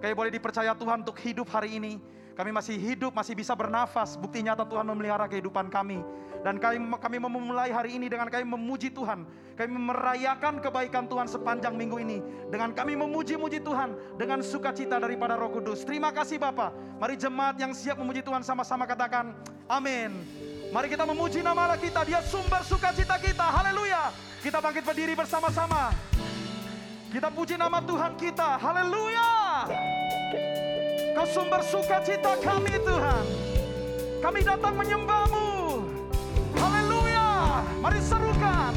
Kami boleh dipercaya Tuhan untuk hidup hari ini. Kami masih hidup, masih bisa bernafas. Bukti nyata Tuhan memelihara kehidupan kami. Dan kami, kami memulai hari ini dengan kami memuji Tuhan. Kami merayakan kebaikan Tuhan sepanjang minggu ini. Dengan kami memuji-muji Tuhan dengan sukacita daripada roh kudus. Terima kasih Bapak. Mari jemaat yang siap memuji Tuhan sama-sama katakan amin. Mari kita memuji nama Allah kita. Dia sumber sukacita kita. Haleluya. Kita bangkit berdiri bersama-sama. Kita puji nama Tuhan kita. Haleluya. Kau sumber sukacita kami Tuhan. Kami datang menyembahmu. Haleluya. Mari serukan.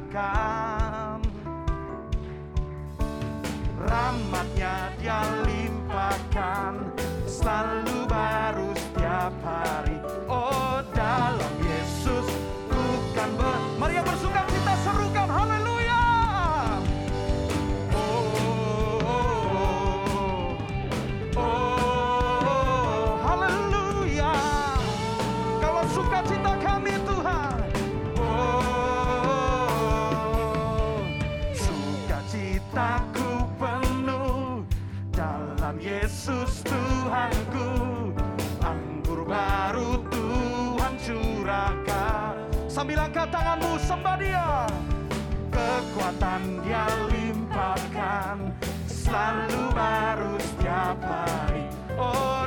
akan rahmatnya dia limpahkan selalu tanganmu sembah dia. Kekuatan dia limpahkan Selalu baru setiap hari. Oh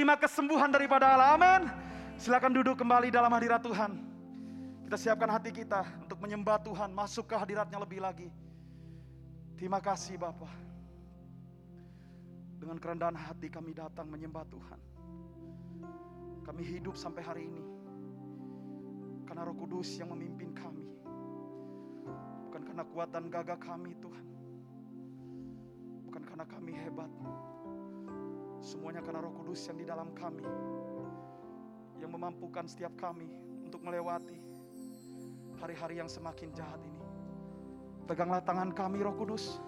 terima kesembuhan daripada Allah. Amin. Silakan duduk kembali dalam hadirat Tuhan. Kita siapkan hati kita Untuk menyembah Tuhan. Masuk ke hadiratnya lebih lagi. Terima kasih Bapak. Dengan kerendahan hati kami datang menyembah Tuhan. Kami hidup sampai hari ini. Karena roh kudus yang memimpin kami. Bukan karena kuatan gagah kami Tuhan. Bukan karena kami hebat Semuanya karena roh kudus yang di dalam kami Yang memampukan setiap kami Untuk melewati Hari-hari yang semakin jahat ini. Peganglah tangan kami roh kudus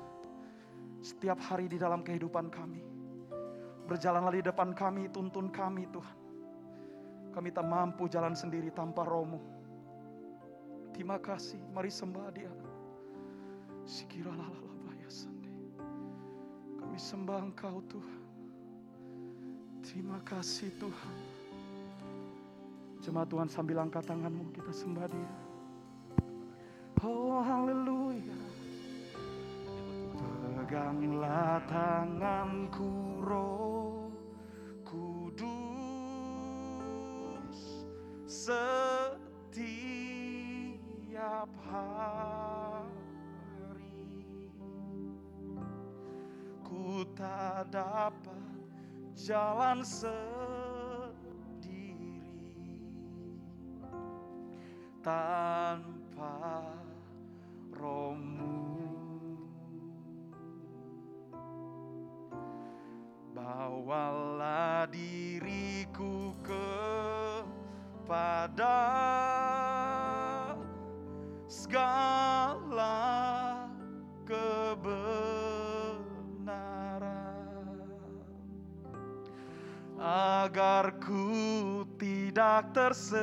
Setiap hari di dalam kehidupan kami. Berjalanlah di depan kami Tuntun kami Tuhan. Kami tak mampu jalan sendiri tanpa rohmu. Terima kasih Mari sembah dia Sikiralalabaya sande. Kami sembah engkau Tuhan Terima kasih Tuhan. Jemaat Tuhan sambil angkat tanganmu kita sembah dia. Oh haleluya. Peganglah tanganku roh kudus. Setia setiap hari Ku tak dapat jalan sendiri Tanpa rohmu. Bawalah diriku kepada segala agar ku tidak tersesat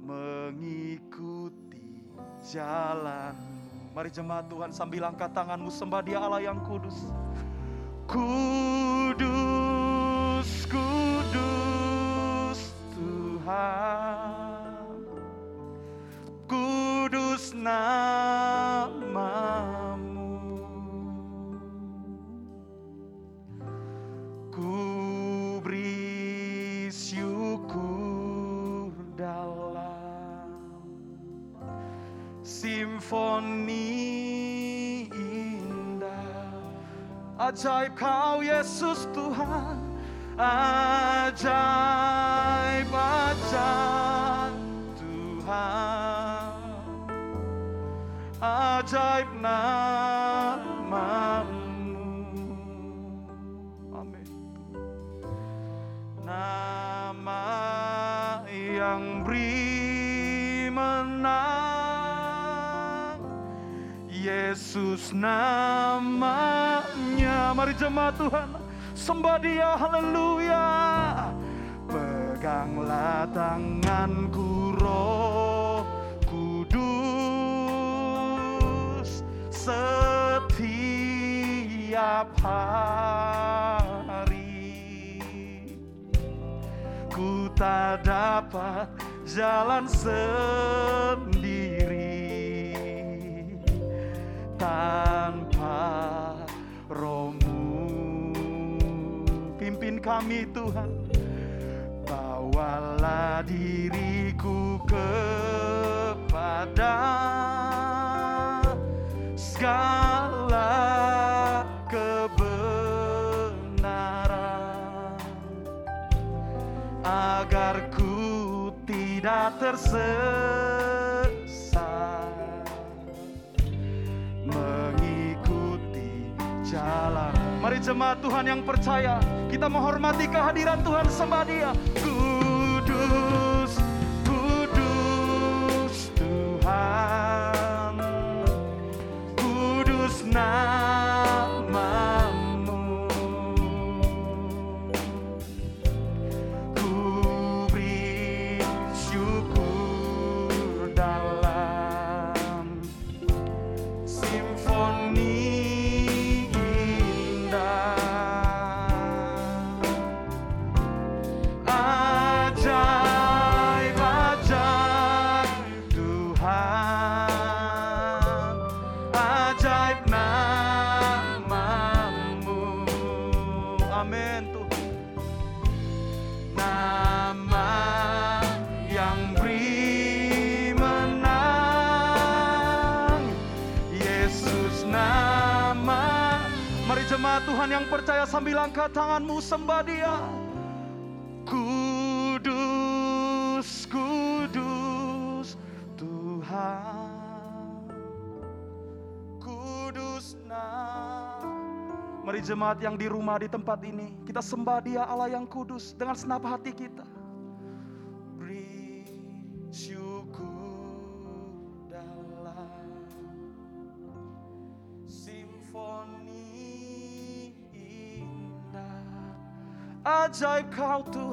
mengikuti jalan Mari jemaat Tuhan sambil angkat tanganmu sembah dia Allah yang kudus. Kudus, kudus Tuhan. Kudus namamu. Ajaib kau Yesus Tuhan. Ajaib ajaib Tuhan. Ajaib namamu. Amin. Nama yang beri menang Yesus namanya Mari jemaat Tuhan Sembah dia haleluya. Peganglah tanganku roh kudus. Setiap hari Ku tak dapat jalan sendiri tanpa rohmu pimpin kami Tuhan. Bawalah diriku kepada segala kebenaran agar ku tidak tersesat jalan. Mari jemaat Tuhan yang percaya, kita menghormati kehadiran Tuhan sembah Dia. Kudus, kudus Tuhan, kudus namamu. Sembah dia. Kudus, kudus Tuhan. Kudus nama Mari jemaat yang di rumah di tempat ini Kita sembah dia Allah yang kudus Dengan senap hati kita Ajaib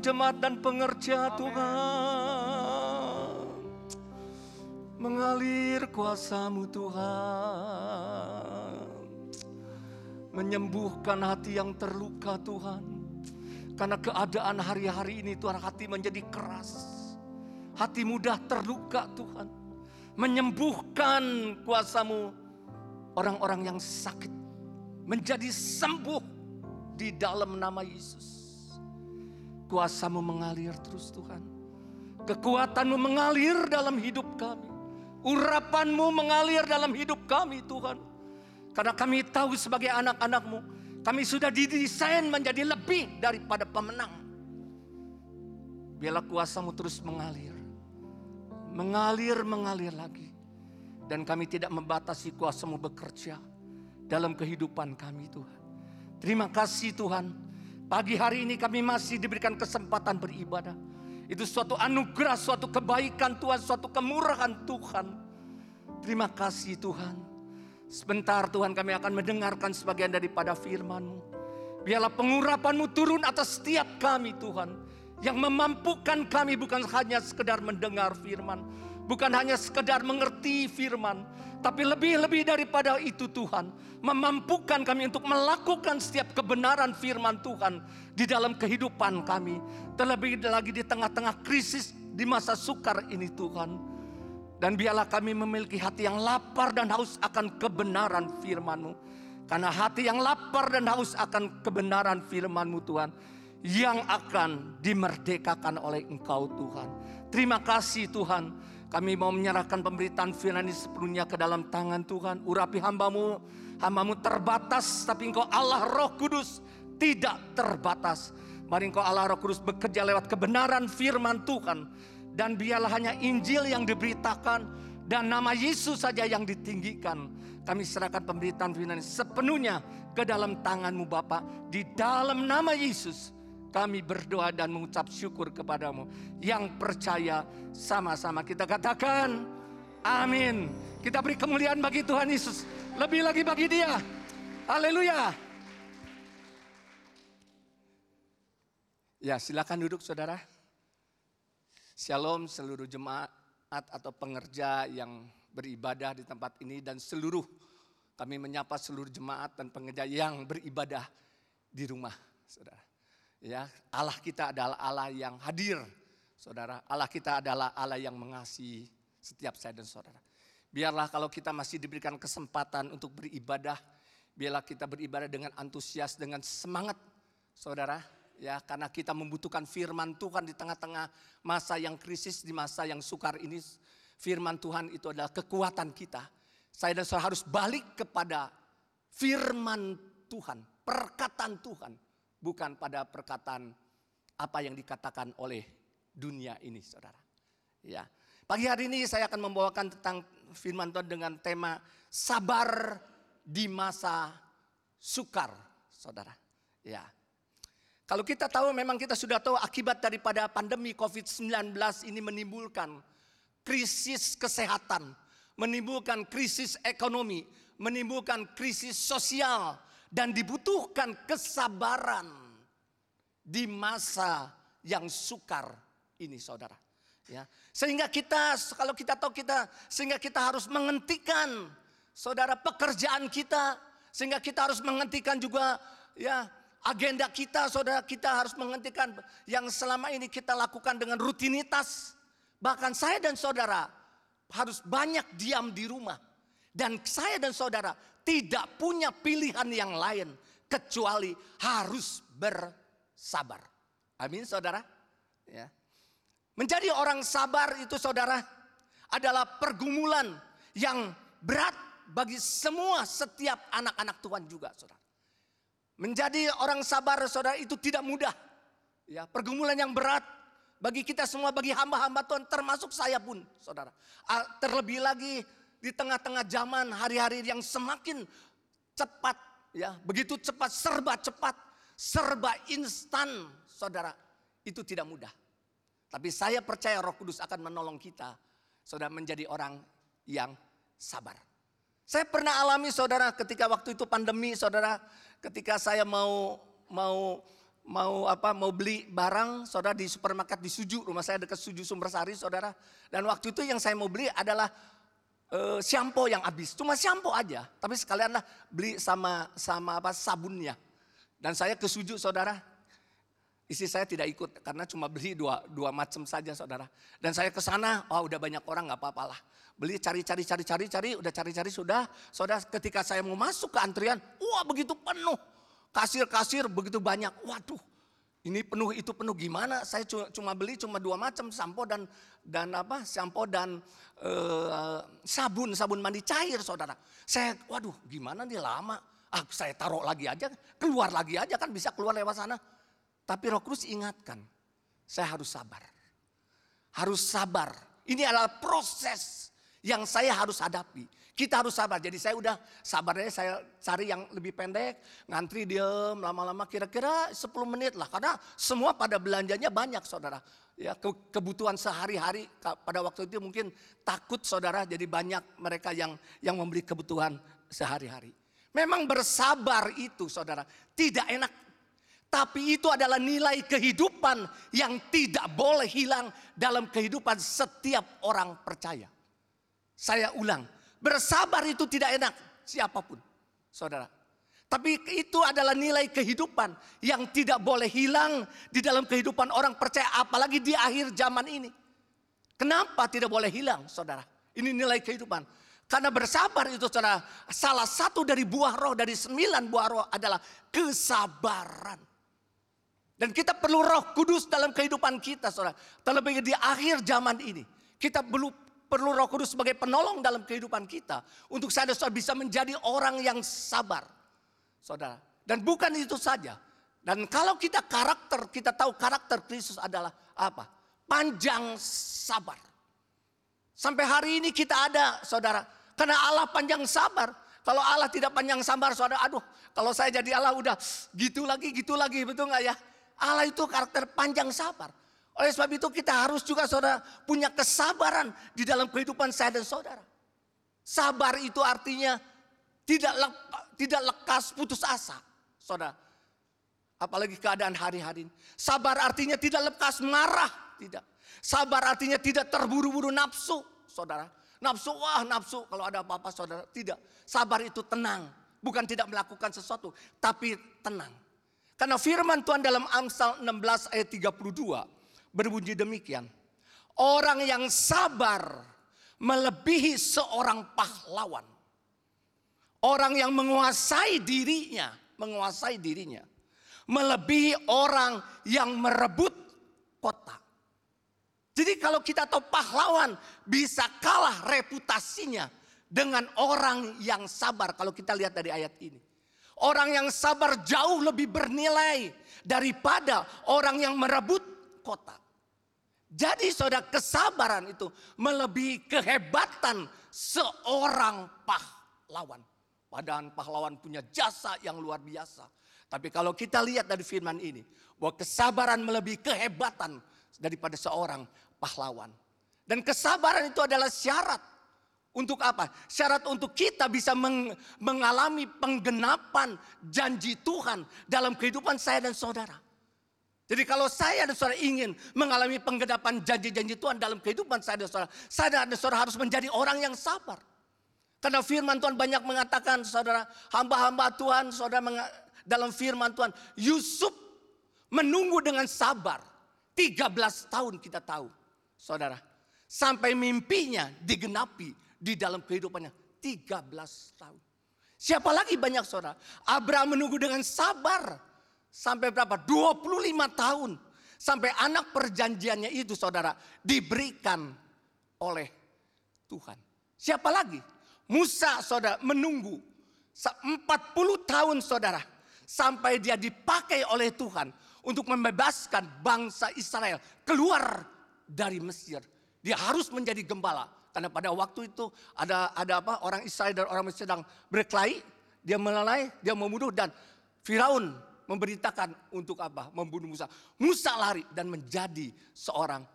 jemaat dan pengerja Tuhan. Mengalir kuasamu Tuhan. Menyembuhkan hati yang terluka Tuhan. Karena keadaan hari-hari ini Tuhan hati menjadi keras. Hati mudah terluka Tuhan. Menyembuhkan kuasamu Orang-orang yang sakit. Menjadi sembuh Di dalam nama Yesus Kuasamu mengalir terus Tuhan. Kekuatanmu mengalir dalam hidup kami. Urapanmu mengalir dalam hidup kami Tuhan. Karena kami tahu sebagai anak-anakmu Kami sudah didesain menjadi lebih daripada pemenang. Biarlah kuasamu terus mengalir. Mengalir, mengalir lagi. Dan kami tidak membatasi kuasamu bekerja Dalam kehidupan kami Tuhan. Terima kasih Tuhan Pagi hari ini kami masih diberikan kesempatan beribadah itu suatu anugerah, suatu kebaikan Tuhan, suatu kemurahan Tuhan. Terima kasih Tuhan. Sebentar Tuhan kami akan mendengarkan sebagian daripada firman-Mu. Biarlah pengurapan-Mu turun atas setiap kami Tuhan. Yang memampukan kami bukan hanya sekedar mendengar firman. Bukan hanya sekedar mengerti firman. Tapi lebih-lebih daripada itu Tuhan. Memampukan kami untuk melakukan setiap kebenaran firman Tuhan. Di dalam kehidupan kami. Terlebih lagi di tengah-tengah krisis di masa sukar ini Tuhan. Dan biarlah kami memiliki hati yang lapar dan haus akan kebenaran firman-Mu. Karena hati yang lapar dan haus akan kebenaran firman-Mu Tuhan. Yang akan dimerdekakan oleh Engkau Tuhan. Terima kasih Tuhan. Kami mau menyerahkan pemberitaan firman ini sepenuhnya ke dalam tangan Tuhan. Urapi hambamu, hambamu terbatas. Tapi engkau Allah roh kudus tidak terbatas. Mari engkau Allah roh kudus bekerja lewat kebenaran firman Tuhan. Dan biarlah hanya Injil yang diberitakan. Dan nama Yesus saja yang ditinggikan. Kami serahkan pemberitaan firman ini sepenuhnya ke dalam tanganmu Bapak. Di dalam nama Yesus kami berdoa dan mengucap syukur kepadamu. Yang percaya sama-sama kita katakan amin. Kita beri kemuliaan bagi Tuhan Yesus. Lebih lagi bagi dia. Haleluya. Ya silakan duduk saudara. Shalom seluruh jemaat atau pengerja yang beribadah di tempat ini dan seluruh kami menyapa seluruh jemaat dan pengerja yang beribadah di rumah saudara. Ya, Allah kita adalah Allah yang hadir, saudara. Allah kita adalah Allah yang mengasihi setiap saya dan saudara. Biarlah kalau kita masih diberikan kesempatan untuk beribadah, biarlah kita beribadah dengan antusias, dengan semangat, saudara. Ya, karena kita membutuhkan firman Tuhan di tengah-tengah masa yang krisis, di masa yang sukar ini. Firman Tuhan itu adalah kekuatan kita. Saya dan saudara harus balik kepada firman Tuhan, perkataan Tuhan bukan pada perkataan apa yang dikatakan oleh dunia ini, saudara. Ya, pagi hari ini saya akan membawakan tentang firman Tuhan dengan tema sabar di masa sukar, saudara. Ya, Kalau kita tahu memang kita sudah tahu akibat daripada pandemi COVID-19 ini menimbulkan krisis kesehatan, menimbulkan krisis ekonomi, menimbulkan krisis sosial dan dibutuhkan kesabaran di masa yang sukar ini saudara. Ya. Sehingga kita kalau kita tahu kita sehingga kita harus menghentikan saudara pekerjaan kita sehingga kita harus menghentikan juga ya agenda kita, saudara kita harus menghentikan yang selama ini kita lakukan dengan rutinitas. Bahkan saya dan saudara harus banyak diam di rumah. Dan saya dan saudara tidak punya pilihan yang lain kecuali harus bersabar. Amin saudara. Ya. Menjadi orang sabar itu saudara adalah pergumulan yang berat bagi semua setiap anak-anak Tuhan juga saudara. Menjadi orang sabar saudara itu tidak mudah. Ya, pergumulan yang berat bagi kita semua, bagi hamba-hamba Tuhan termasuk saya pun saudara. Terlebih lagi di tengah-tengah zaman hari-hari yang semakin cepat ya, begitu cepat serba cepat, serba instan saudara. Itu tidak mudah. Tapi saya percaya Roh Kudus akan menolong kita saudara menjadi orang yang sabar. Saya pernah alami saudara ketika waktu itu pandemi saudara ketika saya mau mau mau apa mau beli barang saudara di supermarket di Suju rumah saya dekat Suju Sumbersari saudara dan waktu itu yang saya mau beli adalah uh, shampoo yang habis cuma shampoo aja tapi sekalianlah beli sama sama apa sabunnya dan saya ke Suju saudara Istri saya tidak ikut karena cuma beli dua, dua macam saja saudara. Dan saya ke sana, oh udah banyak orang nggak apa-apalah. Beli cari-cari cari-cari cari, udah cari-cari sudah. Saudara ketika saya mau masuk ke antrian, wah begitu penuh. Kasir-kasir begitu banyak. Waduh, ini penuh itu penuh gimana? Saya cuma, beli cuma dua macam sampo dan dan apa? Sampo dan uh, sabun, sabun mandi cair saudara. Saya, waduh gimana nih lama. Ah saya taruh lagi aja, keluar lagi aja kan bisa keluar lewat sana. Tapi Roh Kudus ingatkan, saya harus sabar. Harus sabar. Ini adalah proses yang saya harus hadapi. Kita harus sabar. Jadi saya udah sabarnya saya cari yang lebih pendek, ngantri diem lama-lama kira-kira 10 menit lah. Karena semua pada belanjanya banyak saudara. Ya kebutuhan sehari-hari pada waktu itu mungkin takut saudara jadi banyak mereka yang yang membeli kebutuhan sehari-hari. Memang bersabar itu saudara tidak enak tapi itu adalah nilai kehidupan yang tidak boleh hilang dalam kehidupan setiap orang percaya. Saya ulang, bersabar itu tidak enak siapa pun, saudara. Tapi itu adalah nilai kehidupan yang tidak boleh hilang di dalam kehidupan orang percaya, apalagi di akhir zaman ini. Kenapa tidak boleh hilang, saudara? Ini nilai kehidupan. Karena bersabar itu saudara, salah satu dari buah roh, dari sembilan buah roh adalah kesabaran. Dan kita perlu roh kudus dalam kehidupan kita saudara. Terlebih di akhir zaman ini. Kita perlu, perlu roh kudus sebagai penolong dalam kehidupan kita. Untuk saya saudara bisa menjadi orang yang sabar. Saudara. Dan bukan itu saja. Dan kalau kita karakter, kita tahu karakter Kristus adalah apa? Panjang sabar. Sampai hari ini kita ada saudara. Karena Allah panjang sabar. Kalau Allah tidak panjang sabar saudara, aduh kalau saya jadi Allah udah gitu lagi, gitu lagi, betul nggak ya? Allah itu karakter panjang sabar. Oleh sebab itu kita harus juga saudara punya kesabaran di dalam kehidupan saya dan saudara. Sabar itu artinya tidak tidak lekas putus asa, saudara. Apalagi keadaan hari-hari ini. Sabar artinya tidak lekas marah, tidak. Sabar artinya tidak terburu-buru nafsu, saudara. Nafsu, wah nafsu kalau ada apa-apa saudara. Tidak, sabar itu tenang. Bukan tidak melakukan sesuatu, tapi tenang. Karena firman Tuhan dalam Amsal 16 ayat 32 berbunyi demikian. Orang yang sabar melebihi seorang pahlawan. Orang yang menguasai dirinya, menguasai dirinya. Melebihi orang yang merebut kota. Jadi kalau kita tahu pahlawan bisa kalah reputasinya dengan orang yang sabar kalau kita lihat dari ayat ini. Orang yang sabar jauh lebih bernilai daripada orang yang merebut kota. Jadi saudara kesabaran itu melebihi kehebatan seorang pahlawan. Padahal pahlawan punya jasa yang luar biasa. Tapi kalau kita lihat dari firman ini, bahwa kesabaran melebihi kehebatan daripada seorang pahlawan. Dan kesabaran itu adalah syarat untuk apa? Syarat untuk kita bisa meng- mengalami penggenapan janji Tuhan dalam kehidupan saya dan saudara. Jadi kalau saya dan saudara ingin mengalami penggenapan janji-janji Tuhan dalam kehidupan saya dan saudara, saya dan saudara harus menjadi orang yang sabar. Karena firman Tuhan banyak mengatakan saudara, hamba-hamba Tuhan, saudara dalam firman Tuhan, Yusuf menunggu dengan sabar. 13 tahun kita tahu, saudara. Sampai mimpinya digenapi di dalam kehidupannya 13 tahun. Siapa lagi banyak saudara? Abraham menunggu dengan sabar sampai berapa? 25 tahun. Sampai anak perjanjiannya itu saudara diberikan oleh Tuhan. Siapa lagi? Musa saudara menunggu 40 tahun saudara. Sampai dia dipakai oleh Tuhan untuk membebaskan bangsa Israel keluar dari Mesir. Dia harus menjadi gembala. Karena pada waktu itu ada ada apa orang Israel dan orang Mesir sedang berkelahi. Dia melalai, dia membunuh dan Firaun memberitakan untuk apa? Membunuh Musa. Musa lari dan menjadi seorang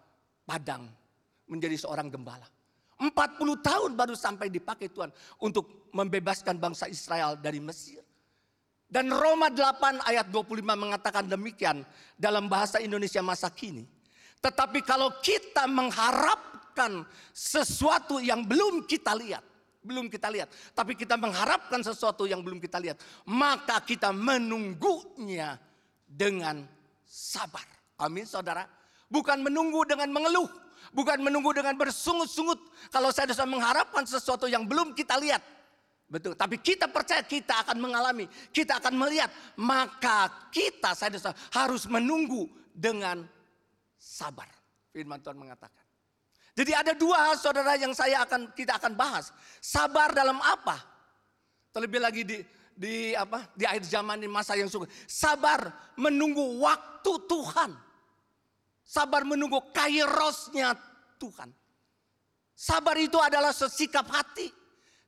padang. Menjadi seorang gembala. 40 tahun baru sampai dipakai Tuhan untuk membebaskan bangsa Israel dari Mesir. Dan Roma 8 ayat 25 mengatakan demikian dalam bahasa Indonesia masa kini. Tetapi kalau kita mengharapkan sesuatu yang belum kita lihat, belum kita lihat, tapi kita mengharapkan sesuatu yang belum kita lihat, maka kita menunggunya dengan sabar. Amin, saudara. Bukan menunggu dengan mengeluh, bukan menunggu dengan bersungut-sungut. Kalau saya sudah mengharapkan sesuatu yang belum kita lihat, Betul, tapi kita percaya kita akan mengalami, kita akan melihat, maka kita saya harus menunggu dengan sabar. Firman Tuhan mengatakan. Jadi ada dua hal saudara yang saya akan kita akan bahas. Sabar dalam apa? Terlebih lagi di di apa? Di akhir zaman ini masa yang suka. Sabar menunggu waktu Tuhan. Sabar menunggu kairosnya Tuhan. Sabar itu adalah sesikap hati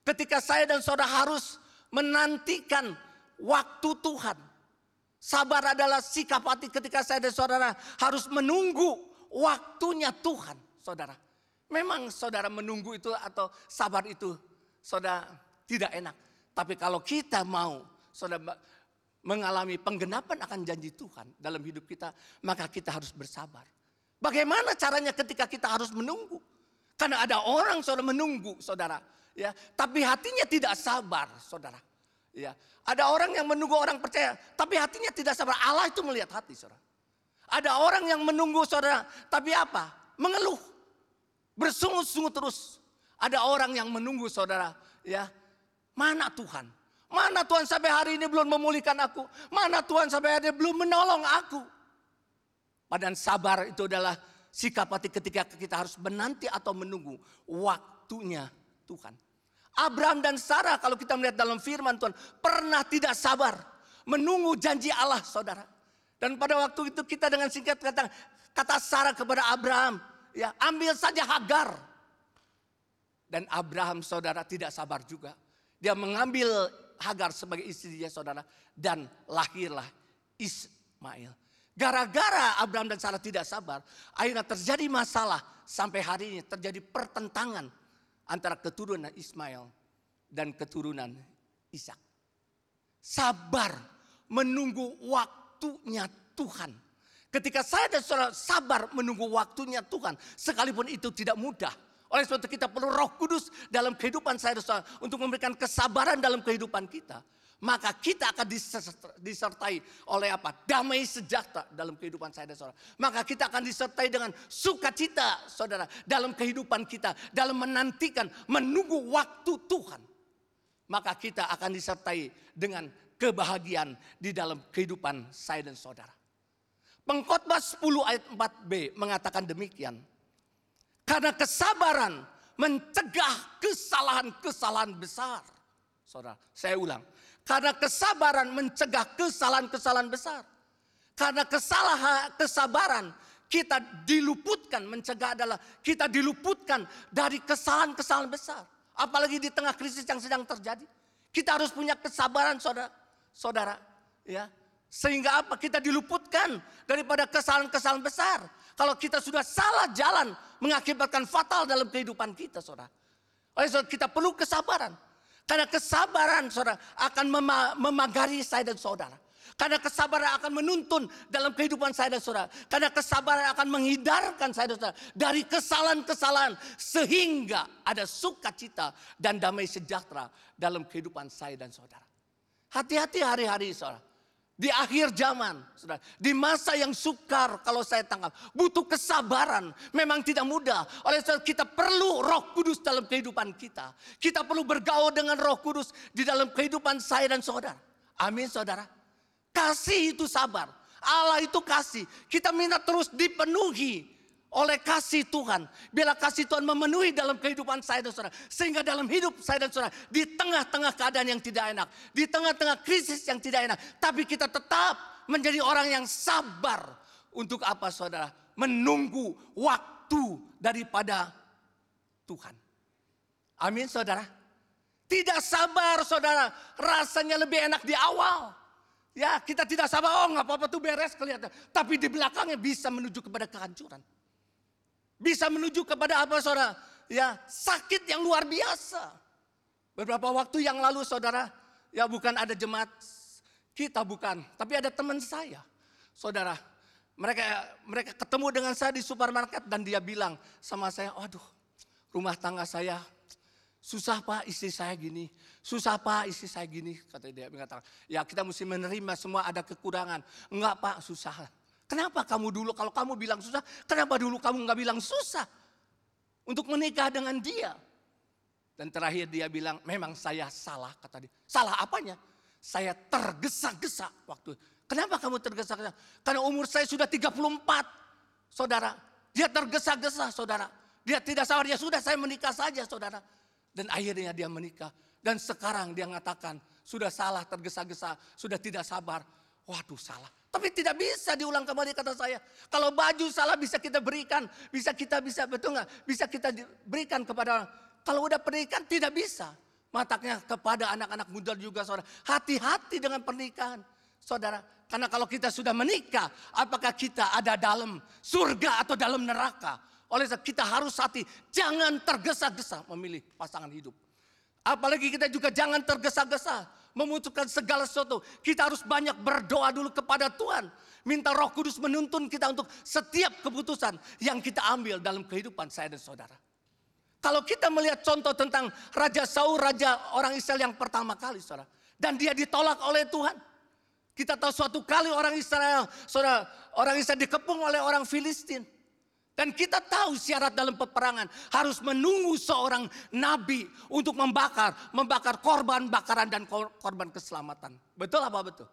ketika saya dan saudara harus menantikan waktu Tuhan. Sabar adalah sikap hati ketika saya dan saudara harus menunggu waktunya Tuhan, saudara. Memang saudara menunggu itu atau sabar itu, saudara tidak enak. Tapi kalau kita mau, saudara mengalami penggenapan akan janji Tuhan dalam hidup kita, maka kita harus bersabar. Bagaimana caranya ketika kita harus menunggu? Karena ada orang saudara menunggu, saudara ya tapi hatinya tidak sabar saudara ya ada orang yang menunggu orang percaya tapi hatinya tidak sabar Allah itu melihat hati saudara ada orang yang menunggu saudara tapi apa mengeluh bersungut-sungut terus. Ada orang yang menunggu saudara ya. Mana Tuhan? Mana Tuhan sampai hari ini belum memulihkan aku? Mana Tuhan sampai hari ini belum menolong aku? Padahal sabar itu adalah sikap hati ketika kita harus menanti atau menunggu waktunya Tuhan. Abraham dan Sarah kalau kita melihat dalam firman Tuhan pernah tidak sabar menunggu janji Allah saudara. Dan pada waktu itu kita dengan singkat kata kata Sarah kepada Abraham, ya ambil saja Hagar. Dan Abraham saudara tidak sabar juga. Dia mengambil Hagar sebagai istrinya saudara dan lahirlah Ismail. Gara-gara Abraham dan Sarah tidak sabar, akhirnya terjadi masalah sampai hari ini terjadi pertentangan antara keturunan Ismail dan keturunan Ishak. Sabar menunggu waktunya Tuhan. Ketika saya dan saudara sabar menunggu waktunya Tuhan, sekalipun itu tidak mudah. Oleh sebab itu kita perlu roh kudus dalam kehidupan saya dan saudara untuk memberikan kesabaran dalam kehidupan kita. Maka kita akan disertai oleh apa? Damai sejahtera dalam kehidupan saya dan saudara. Maka kita akan disertai dengan sukacita saudara dalam kehidupan kita. Dalam menantikan, menunggu waktu Tuhan. Maka kita akan disertai dengan kebahagiaan di dalam kehidupan saya dan saudara. Pengkhotbah 10 ayat 4b mengatakan demikian. Karena kesabaran mencegah kesalahan-kesalahan besar. Saudara, saya ulang. Karena kesabaran mencegah kesalahan-kesalahan besar. Karena kesalahan kesabaran kita diluputkan, mencegah adalah kita diluputkan dari kesalahan-kesalahan besar. Apalagi di tengah krisis yang sedang terjadi. Kita harus punya kesabaran saudara. Saudara, ya. Sehingga apa? Kita diluputkan daripada kesalahan-kesalahan besar. Kalau kita sudah salah jalan mengakibatkan fatal dalam kehidupan kita, saudara. Oleh sebab kita perlu kesabaran. Karena kesabaran, saudara, akan mema- memagari saya dan saudara. Karena kesabaran akan menuntun dalam kehidupan saya dan saudara. Karena kesabaran akan menghindarkan saya dan saudara dari kesalahan-kesalahan. Sehingga ada sukacita dan damai sejahtera dalam kehidupan saya dan saudara. Hati-hati hari-hari saudara. Di akhir zaman, saudara, di masa yang sukar kalau saya tangkap, butuh kesabaran, memang tidak mudah. Oleh sebab kita perlu Roh Kudus dalam kehidupan kita. Kita perlu bergaul dengan Roh Kudus di dalam kehidupan saya dan saudara. Amin, saudara. Kasih itu sabar. Allah itu kasih. Kita minta terus dipenuhi oleh kasih Tuhan. Bila kasih Tuhan memenuhi dalam kehidupan saya dan saudara. Sehingga dalam hidup saya dan saudara. Di tengah-tengah keadaan yang tidak enak. Di tengah-tengah krisis yang tidak enak. Tapi kita tetap menjadi orang yang sabar. Untuk apa saudara? Menunggu waktu daripada Tuhan. Amin saudara. Tidak sabar saudara. Rasanya lebih enak di awal. Ya kita tidak sabar, oh nggak apa-apa tuh beres kelihatan. Tapi di belakangnya bisa menuju kepada kehancuran. Bisa menuju kepada apa saudara? Ya sakit yang luar biasa. Beberapa waktu yang lalu saudara, ya bukan ada jemaat kita bukan, tapi ada teman saya. Saudara, mereka mereka ketemu dengan saya di supermarket dan dia bilang sama saya, "Waduh, rumah tangga saya susah Pak, istri saya gini. Susah Pak, istri saya gini." Kata dia mengatakan, "Ya, kita mesti menerima semua ada kekurangan." "Enggak, Pak, susah." Kenapa kamu dulu kalau kamu bilang susah, kenapa dulu kamu nggak bilang susah untuk menikah dengan dia? Dan terakhir dia bilang, memang saya salah kata dia. Salah apanya? Saya tergesa-gesa waktu. Kenapa kamu tergesa-gesa? Karena umur saya sudah 34, saudara. Dia tergesa-gesa, saudara. Dia tidak sabar, ya sudah saya menikah saja, saudara. Dan akhirnya dia menikah. Dan sekarang dia mengatakan, sudah salah, tergesa-gesa, sudah tidak sabar. Waduh salah. Tapi tidak bisa diulang kembali kata saya. Kalau baju salah bisa kita berikan. Bisa kita bisa betul nggak? Bisa kita berikan kepada kalau udah pernikahan tidak bisa. Mataknya kepada anak-anak muda juga saudara. Hati-hati dengan pernikahan. Saudara, karena kalau kita sudah menikah, apakah kita ada dalam surga atau dalam neraka? Oleh sebab kita harus hati, jangan tergesa-gesa memilih pasangan hidup. Apalagi kita juga jangan tergesa-gesa memutuskan segala sesuatu. Kita harus banyak berdoa dulu kepada Tuhan. Minta roh kudus menuntun kita untuk setiap keputusan yang kita ambil dalam kehidupan saya dan saudara. Kalau kita melihat contoh tentang Raja Saul, Raja orang Israel yang pertama kali saudara. Dan dia ditolak oleh Tuhan. Kita tahu suatu kali orang Israel, saudara, orang Israel dikepung oleh orang Filistin. Dan kita tahu syarat dalam peperangan harus menunggu seorang nabi untuk membakar, membakar korban bakaran dan kor- korban keselamatan. Betul apa betul?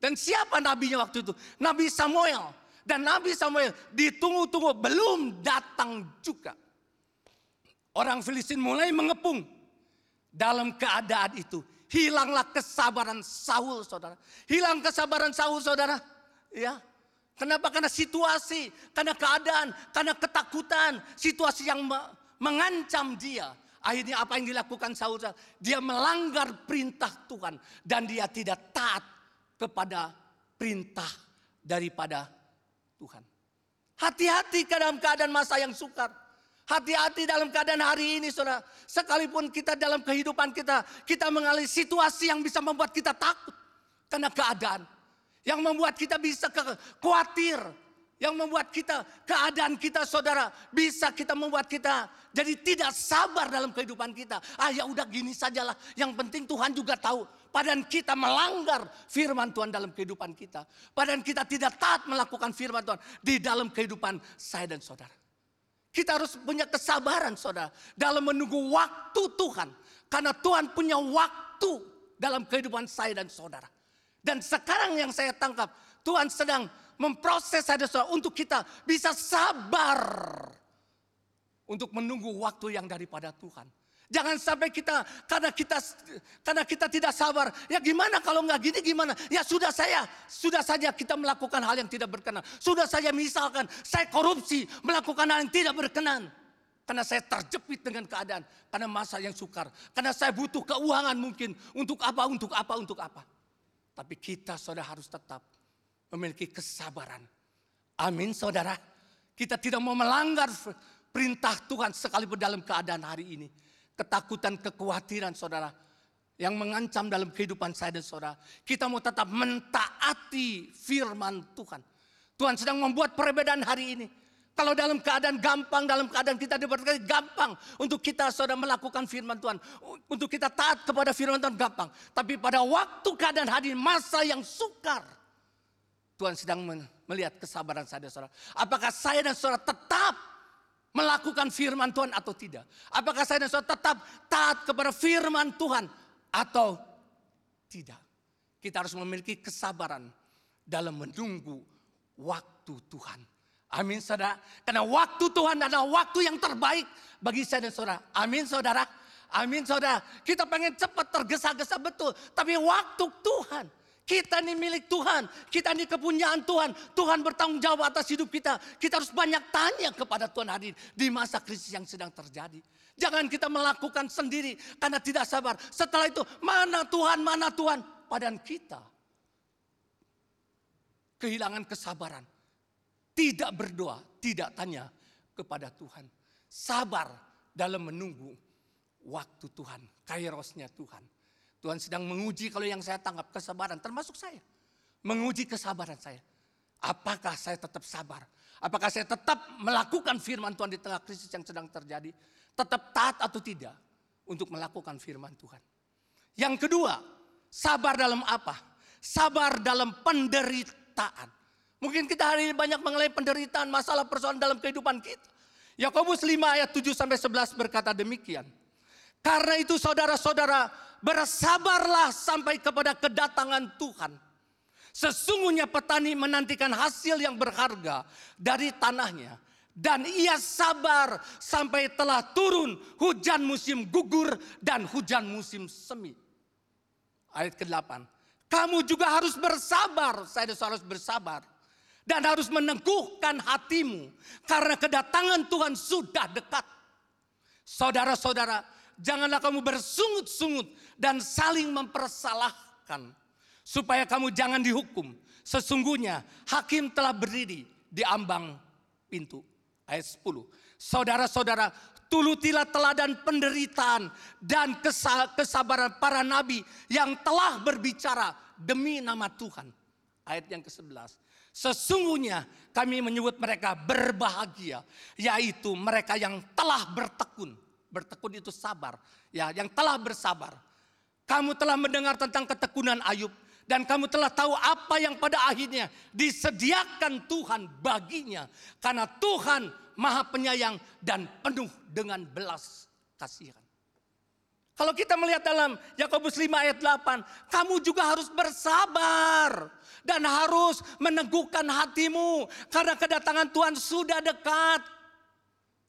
Dan siapa nabinya waktu itu? Nabi Samuel. Dan Nabi Samuel ditunggu-tunggu belum datang juga. Orang Filistin mulai mengepung. Dalam keadaan itu hilanglah kesabaran Saul, saudara. Hilang kesabaran Saul, saudara. Ya, Kenapa? Karena situasi, karena keadaan, karena ketakutan, situasi yang me- mengancam dia. Akhirnya apa yang dilakukan Saul? Dia melanggar perintah Tuhan dan dia tidak taat kepada perintah daripada Tuhan. Hati-hati dalam keadaan masa yang sukar. Hati-hati dalam keadaan hari ini saudara. Sekalipun kita dalam kehidupan kita, kita mengalami situasi yang bisa membuat kita takut. Karena keadaan. Yang membuat kita bisa ke, khawatir. Yang membuat kita, keadaan kita saudara. Bisa kita membuat kita jadi tidak sabar dalam kehidupan kita. Ah ya udah gini sajalah. Yang penting Tuhan juga tahu. Padahal kita melanggar firman Tuhan dalam kehidupan kita. Padahal kita tidak taat melakukan firman Tuhan di dalam kehidupan saya dan saudara. Kita harus punya kesabaran saudara. Dalam menunggu waktu Tuhan. Karena Tuhan punya waktu dalam kehidupan saya dan saudara. Dan sekarang yang saya tangkap. Tuhan sedang memproses dan saudara. Untuk kita bisa sabar. Untuk menunggu waktu yang daripada Tuhan. Jangan sampai kita karena kita karena kita tidak sabar. Ya gimana kalau nggak gini gimana? Ya sudah saya sudah saja kita melakukan hal yang tidak berkenan. Sudah saja misalkan saya korupsi melakukan hal yang tidak berkenan. Karena saya terjepit dengan keadaan. Karena masa yang sukar. Karena saya butuh keuangan mungkin. Untuk apa, untuk apa, untuk apa. Tapi kita saudara harus tetap memiliki kesabaran. Amin saudara. Kita tidak mau melanggar perintah Tuhan sekalipun dalam keadaan hari ini. Ketakutan, kekhawatiran saudara. Yang mengancam dalam kehidupan saya dan saudara. Kita mau tetap mentaati firman Tuhan. Tuhan sedang membuat perbedaan hari ini. Kalau dalam keadaan gampang, dalam keadaan kita diberkati gampang untuk kita saudara melakukan firman Tuhan. Untuk kita taat kepada firman Tuhan gampang. Tapi pada waktu keadaan hadir masa yang sukar. Tuhan sedang melihat kesabaran saya saudara. Apakah saya dan saudara tetap melakukan firman Tuhan atau tidak? Apakah saya dan saudara tetap taat kepada firman Tuhan atau tidak? Kita harus memiliki kesabaran dalam menunggu waktu Tuhan. Amin saudara. Karena waktu Tuhan adalah waktu yang terbaik bagi saya dan saudara. Amin saudara. Amin saudara. Kita pengen cepat tergesa-gesa betul. Tapi waktu Tuhan. Kita ini milik Tuhan. Kita ini kepunyaan Tuhan. Tuhan bertanggung jawab atas hidup kita. Kita harus banyak tanya kepada Tuhan hadir. Di masa krisis yang sedang terjadi. Jangan kita melakukan sendiri. Karena tidak sabar. Setelah itu mana Tuhan, mana Tuhan. Padahal kita. Kehilangan kesabaran tidak berdoa, tidak tanya kepada Tuhan. Sabar dalam menunggu waktu Tuhan, kairosnya Tuhan. Tuhan sedang menguji kalau yang saya tangkap kesabaran, termasuk saya. Menguji kesabaran saya. Apakah saya tetap sabar? Apakah saya tetap melakukan firman Tuhan di tengah krisis yang sedang terjadi? Tetap taat atau tidak untuk melakukan firman Tuhan? Yang kedua, sabar dalam apa? Sabar dalam penderitaan. Mungkin kita hari ini banyak mengalami penderitaan, masalah persoalan dalam kehidupan kita. Yakobus 5 ayat 7 sampai 11 berkata demikian. Karena itu saudara-saudara bersabarlah sampai kepada kedatangan Tuhan. Sesungguhnya petani menantikan hasil yang berharga dari tanahnya. Dan ia sabar sampai telah turun hujan musim gugur dan hujan musim semi. Ayat ke-8. Kamu juga harus bersabar. Saya harus bersabar dan harus meneguhkan hatimu karena kedatangan Tuhan sudah dekat. Saudara-saudara, janganlah kamu bersungut-sungut dan saling mempersalahkan supaya kamu jangan dihukum. Sesungguhnya hakim telah berdiri di ambang pintu. Ayat 10. Saudara-saudara, tulutilah teladan penderitaan dan kesabaran para nabi yang telah berbicara demi nama Tuhan. Ayat yang ke-11. Sesungguhnya kami menyebut mereka berbahagia, yaitu mereka yang telah bertekun. Bertekun itu sabar, ya, yang telah bersabar. Kamu telah mendengar tentang ketekunan Ayub dan kamu telah tahu apa yang pada akhirnya disediakan Tuhan baginya karena Tuhan Maha Penyayang dan penuh dengan belas kasihan. Kalau kita melihat dalam Yakobus 5 ayat 8, kamu juga harus bersabar dan harus meneguhkan hatimu karena kedatangan Tuhan sudah dekat.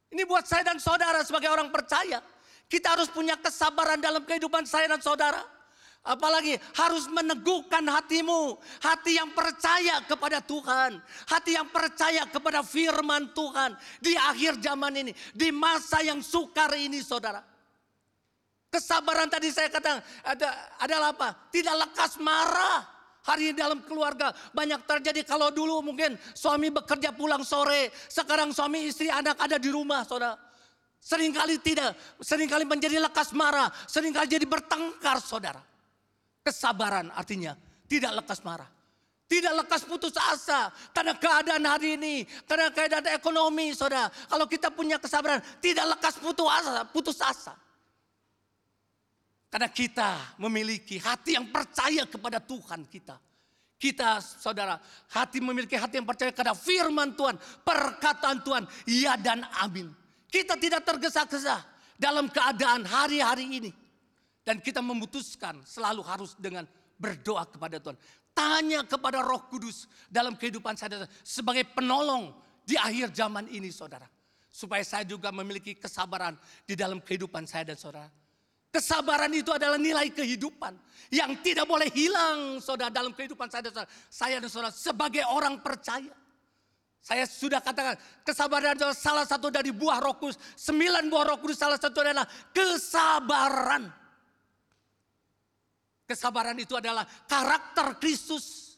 Ini buat saya dan saudara sebagai orang percaya. Kita harus punya kesabaran dalam kehidupan saya dan saudara. Apalagi harus meneguhkan hatimu. Hati yang percaya kepada Tuhan. Hati yang percaya kepada firman Tuhan. Di akhir zaman ini. Di masa yang sukar ini saudara. Kesabaran tadi saya katakan ada, adalah apa? Tidak lekas marah. Hari ini dalam keluarga banyak terjadi kalau dulu mungkin suami bekerja pulang sore. Sekarang suami istri anak ada di rumah saudara. Seringkali tidak, sering kali menjadi lekas marah, sering kali jadi bertengkar saudara. Kesabaran artinya tidak lekas marah. Tidak lekas putus asa karena keadaan hari ini, karena keadaan ekonomi saudara. Kalau kita punya kesabaran, tidak lekas putus asa, putus asa. Karena kita memiliki hati yang percaya kepada Tuhan kita. Kita saudara, hati memiliki hati yang percaya kepada firman Tuhan, perkataan Tuhan, ya dan amin. Kita tidak tergesa-gesa dalam keadaan hari-hari ini. Dan kita memutuskan selalu harus dengan berdoa kepada Tuhan. Tanya kepada roh kudus dalam kehidupan saya sebagai penolong di akhir zaman ini saudara. Supaya saya juga memiliki kesabaran di dalam kehidupan saya dan saudara. Kesabaran itu adalah nilai kehidupan yang tidak boleh hilang saudara dalam kehidupan saya dan saudara. Saya dan saudara sebagai orang percaya. Saya sudah katakan kesabaran adalah salah satu dari buah roh kudus. Sembilan buah roh kudus salah satu adalah kesabaran. Kesabaran itu adalah karakter Kristus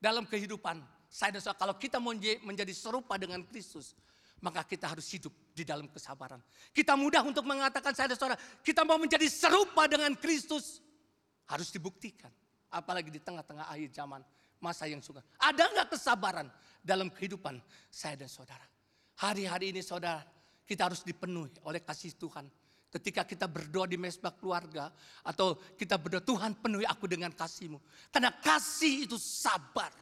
dalam kehidupan saya dan saudara. Kalau kita mau menjadi serupa dengan Kristus, maka kita harus hidup di dalam kesabaran. Kita mudah untuk mengatakan saya saudara, kita mau menjadi serupa dengan Kristus. Harus dibuktikan. Apalagi di tengah-tengah akhir zaman, masa yang suka. Ada nggak kesabaran dalam kehidupan saya dan saudara? Hari-hari ini saudara, kita harus dipenuhi oleh kasih Tuhan. Ketika kita berdoa di mesbah keluarga atau kita berdoa Tuhan penuhi aku dengan kasih-Mu. Karena kasih itu sabar.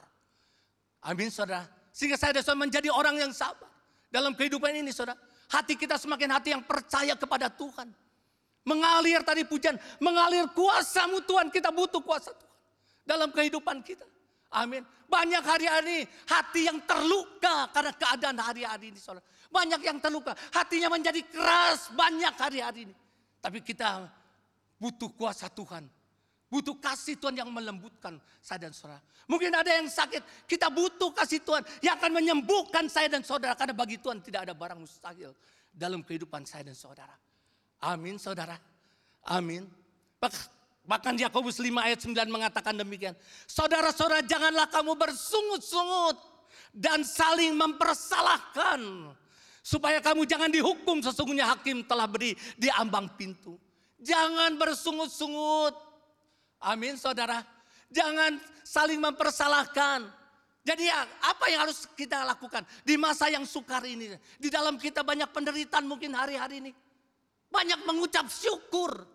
Amin saudara. Sehingga saya dan saudara menjadi orang yang sabar. Dalam kehidupan ini saudara. Hati kita semakin hati yang percaya kepada Tuhan. Mengalir tadi pujian. Mengalir kuasamu Tuhan. Kita butuh kuasa Tuhan. Dalam kehidupan kita. Amin. Banyak hari-hari hati yang terluka karena keadaan hari-hari ini saudara. Banyak yang terluka. Hatinya menjadi keras banyak hari-hari ini. Tapi kita butuh kuasa Tuhan. Butuh kasih Tuhan yang melembutkan saya dan saudara. Mungkin ada yang sakit. Kita butuh kasih Tuhan yang akan menyembuhkan saya dan saudara. Karena bagi Tuhan tidak ada barang mustahil dalam kehidupan saya dan saudara. Amin saudara. Amin. Bahkan- Yakobus 5 ayat 9 mengatakan demikian. Saudara-saudara janganlah kamu bersungut-sungut dan saling mempersalahkan. Supaya kamu jangan dihukum sesungguhnya hakim telah beri di ambang pintu. Jangan bersungut-sungut. Amin saudara. Jangan saling mempersalahkan. Jadi ya, apa yang harus kita lakukan di masa yang sukar ini? Di dalam kita banyak penderitaan mungkin hari-hari ini. Banyak mengucap syukur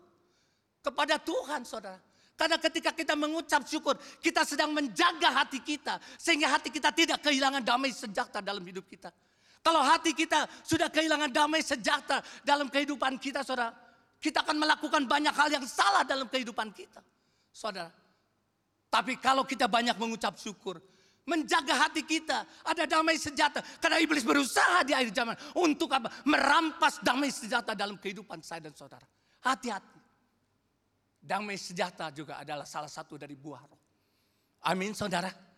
kepada Tuhan saudara. Karena ketika kita mengucap syukur, kita sedang menjaga hati kita. Sehingga hati kita tidak kehilangan damai sejahtera dalam hidup kita. Kalau hati kita sudah kehilangan damai sejahtera dalam kehidupan kita saudara. Kita akan melakukan banyak hal yang salah dalam kehidupan kita. Saudara. Tapi kalau kita banyak mengucap syukur. Menjaga hati kita. Ada damai sejahtera. Karena iblis berusaha di akhir zaman. Untuk apa? Merampas damai sejahtera dalam kehidupan saya dan saudara. Hati-hati. Damai sejahtera juga adalah salah satu dari buah roh. Amin saudara.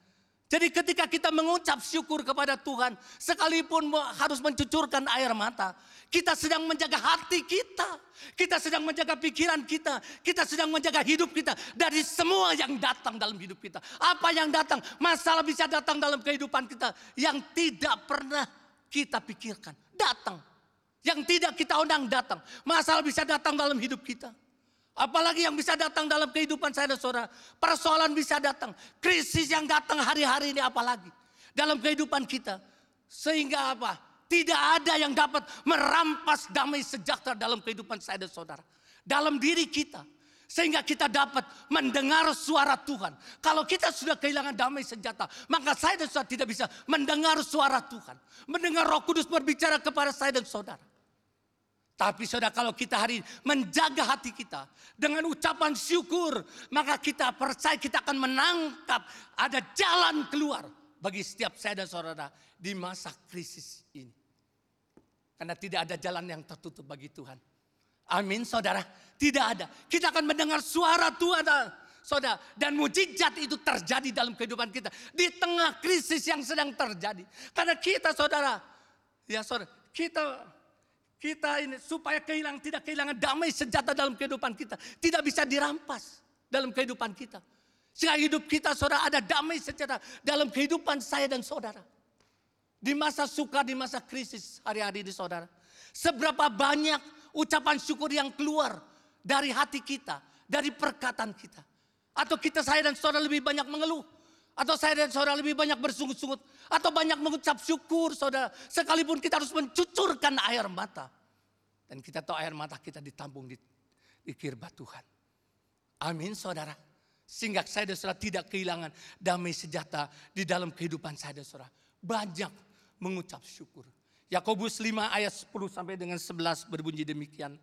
Jadi ketika kita mengucap syukur kepada Tuhan, sekalipun harus mencucurkan air mata, kita sedang menjaga hati kita, kita sedang menjaga pikiran kita, kita sedang menjaga hidup kita dari semua yang datang dalam hidup kita. Apa yang datang, masalah bisa datang dalam kehidupan kita yang tidak pernah kita pikirkan, datang. Yang tidak kita undang datang, masalah bisa datang dalam hidup kita. Apalagi yang bisa datang dalam kehidupan saya dan saudara. Persoalan bisa datang. Krisis yang datang hari-hari ini apalagi. Dalam kehidupan kita. Sehingga apa? Tidak ada yang dapat merampas damai sejahtera dalam kehidupan saya dan saudara. Dalam diri kita. Sehingga kita dapat mendengar suara Tuhan. Kalau kita sudah kehilangan damai sejahtera. Maka saya dan saudara tidak bisa mendengar suara Tuhan. Mendengar roh kudus berbicara kepada saya dan saudara. Tapi saudara kalau kita hari ini menjaga hati kita dengan ucapan syukur, maka kita percaya kita akan menangkap ada jalan keluar bagi setiap saya dan saudara di masa krisis ini. Karena tidak ada jalan yang tertutup bagi Tuhan. Amin saudara, tidak ada. Kita akan mendengar suara Tuhan saudara. Dan mujizat itu terjadi dalam kehidupan kita. Di tengah krisis yang sedang terjadi. Karena kita saudara, ya saudara, kita kita ini supaya kehilangan tidak kehilangan damai sejahtera dalam kehidupan kita, tidak bisa dirampas dalam kehidupan kita. Sehingga hidup kita saudara ada damai sejahtera dalam kehidupan saya dan saudara. Di masa suka, di masa krisis hari-hari ini saudara. Seberapa banyak ucapan syukur yang keluar dari hati kita, dari perkataan kita. Atau kita saya dan saudara lebih banyak mengeluh. Atau saya dan saudara lebih banyak bersungut-sungut. Atau banyak mengucap syukur saudara. Sekalipun kita harus mencucurkan air mata. Dan kita tahu air mata kita ditampung di, di kirba Tuhan. Amin saudara. Sehingga saya dan saudara tidak kehilangan damai sejahtera di dalam kehidupan saya dan saudara. Banyak mengucap syukur. Yakobus 5 ayat 10 sampai dengan 11 berbunyi demikian.